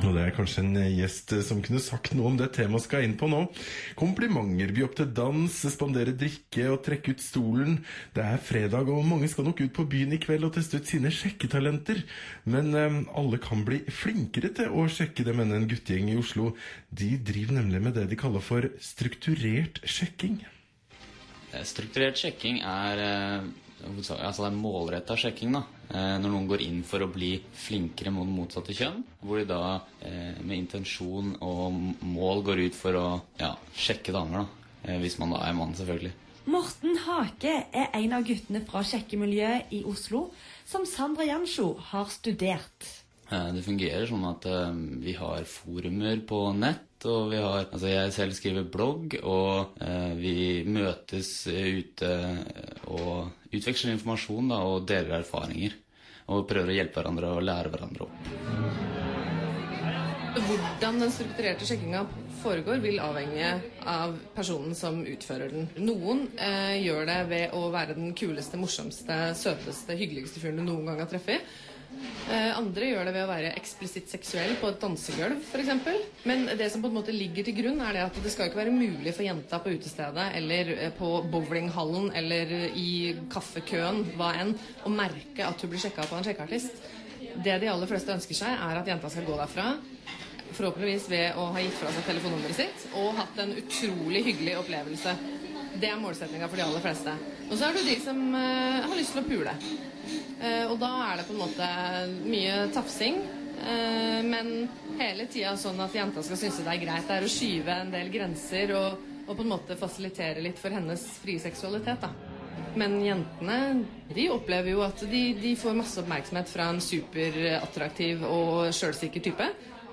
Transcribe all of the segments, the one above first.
Og det er kanskje en gjest som kunne sagt noe om det temaet skal inn på nå. Komplimenter, by opp til dans, spandere drikke og trekke ut stolen. Det er fredag, og mange skal nok ut på byen i kveld og teste ut sine sjekketalenter. Men eh, alle kan bli flinkere til å sjekke det, mener en guttegjeng i Oslo. De driver nemlig med det de kaller for strukturert sjekking. Eh, Strukturert sjekking er, eh, altså det er målretta sjekking. da. Eh, Når noen går inn for å bli flinkere mot motsatte kjønn. Hvor de da eh, med intensjon og mål går ut for å ja, sjekke damer. da. Eh, Hvis man da er mann, selvfølgelig. Morten Hake er en av guttene fra sjekkemiljøet i Oslo som Sandra Jansjo har studert. Det fungerer sånn at vi har forumer på nett, og vi har Altså, jeg selv skriver blogg, og eh, vi møtes ute og utveksler informasjon da, og deler erfaringer. Og prøver å hjelpe hverandre og lære hverandre opp. Hvordan den strukturerte sjekkinga foregår, vil avhenge av personen som utfører den. Noen eh, gjør det ved å være den kuleste, morsomste, søteste, hyggeligste fyren du noen gang har truffet. Eh, andre gjør det ved å være eksplisitt seksuell på et dansegulv f.eks. Men det som på en måte ligger til grunn, er det at det skal ikke være mulig for jenta på utestedet eller eh, på bowlinghallen eller i kaffekøen, hva enn, å merke at hun blir sjekka på en sjekkeartist. Det de aller fleste ønsker seg, er at jenta skal gå derfra Forhåpentligvis ved å ha gitt fra seg telefonnummeret sitt og hatt en utrolig hyggelig opplevelse. Det er målsettinga for de aller fleste. Og så er det de som uh, har lyst til å pule. Uh, og da er det på en måte mye tafsing. Uh, men hele tida sånn at jenta skal synes det er greit. Det er å skyve en del grenser og, og på en måte fasilitere litt for hennes frie seksualitet. da. Men jentene de opplever jo at de, de får masse oppmerksomhet fra en superattraktiv og sjølsikker type.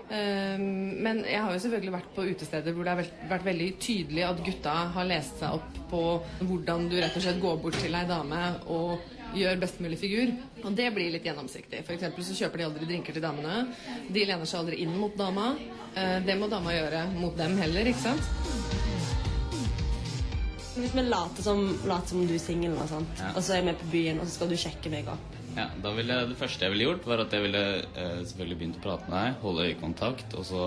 Ehm, men jeg har jo selvfølgelig vært på utesteder hvor det har vært- veldig tydelig at gutta har lest seg opp på hvordan du rett og slett går bort til ei dame og gjør best mulig figur. Og det blir litt gjennomsiktig. Eksempel så kjøper de aldri drinker til damene. De lener seg aldri inn mot dama. Eh, Det må dama gjøre mot dem heller, ikke sant? Hvis vi later som, later som du er singel, og, Ja. og så er vi på byen, og så skal du sjekke meg opp. Ja, da ville, Det første jeg ville gjort, var at jeg ville eh, selvfølgelig begynt å prate med deg, holde øyekontakt, og så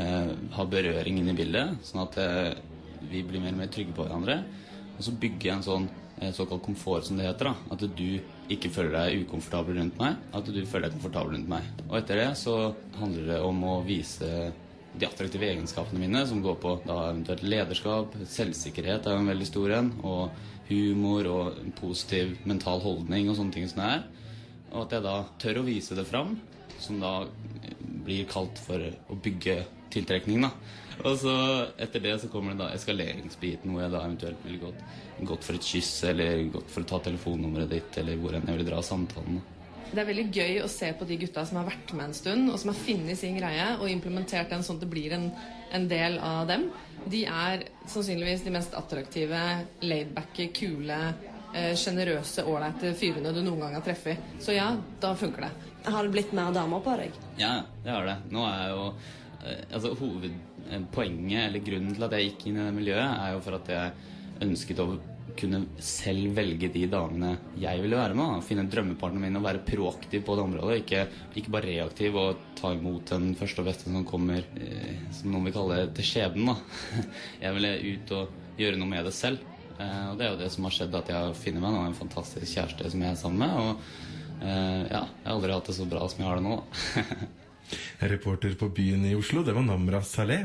eh, ha berøring inn i bildet, sånn at eh, vi blir mer og mer trygge på hverandre. Og så bygge en sånn eh, såkalt komfort, som det heter. da, At du ikke føler deg ukomfortabel rundt meg, at du føler deg komfortabel rundt meg. Og etter det så handler det om å vise de attraktive egenskapene mine, som går på da eventuelt lederskap, selvsikkerhet er en veldig stor en, og humor og positiv mental holdning og sånne ting som det er. Og at jeg da tør å vise det fram, som da blir kalt for å bygge tiltrekning. da. Og så etter det så kommer det da eskaleringsbiten, hvor jeg da eventuelt ville gått, gått for et kyss, eller gått for å ta telefonnummeret ditt, eller hvor enn jeg ville dra samtalen. da. Det er veldig gøy å se på de gutta som har vært med en stund, og som har funnet sin greie og implementert den sånn at det blir en, en del av dem. De er sannsynligvis de mest attraktive, laidbacke, kule, eh, sjenerøse, ålreite fyrene du noen gang har truffet. Så ja, da funker det. Har det blitt mer damer på deg? Ja, det har det. Nå er jeg jo eh, Altså Hovedpoenget, eller grunnen til at jeg gikk inn i det miljøet, er jo for at jeg ønsket å kunne selv velge de damene jeg ville være med. Finne drømmepartneren min og være proaktiv på det området. Ikke, ikke bare reaktiv og ta imot den første og beste som kommer, eh, som noen vil kalle det, til skjebnen. da. Jeg ville ut og gjøre noe med det selv. Eh, og det er jo det som har skjedd, at jeg har funnet meg nå en fantastisk kjæreste som jeg er sammen med. Og eh, ja, jeg har aldri hatt det så bra som jeg har det nå. Reporter på byen i Oslo, det var Namra Saleh.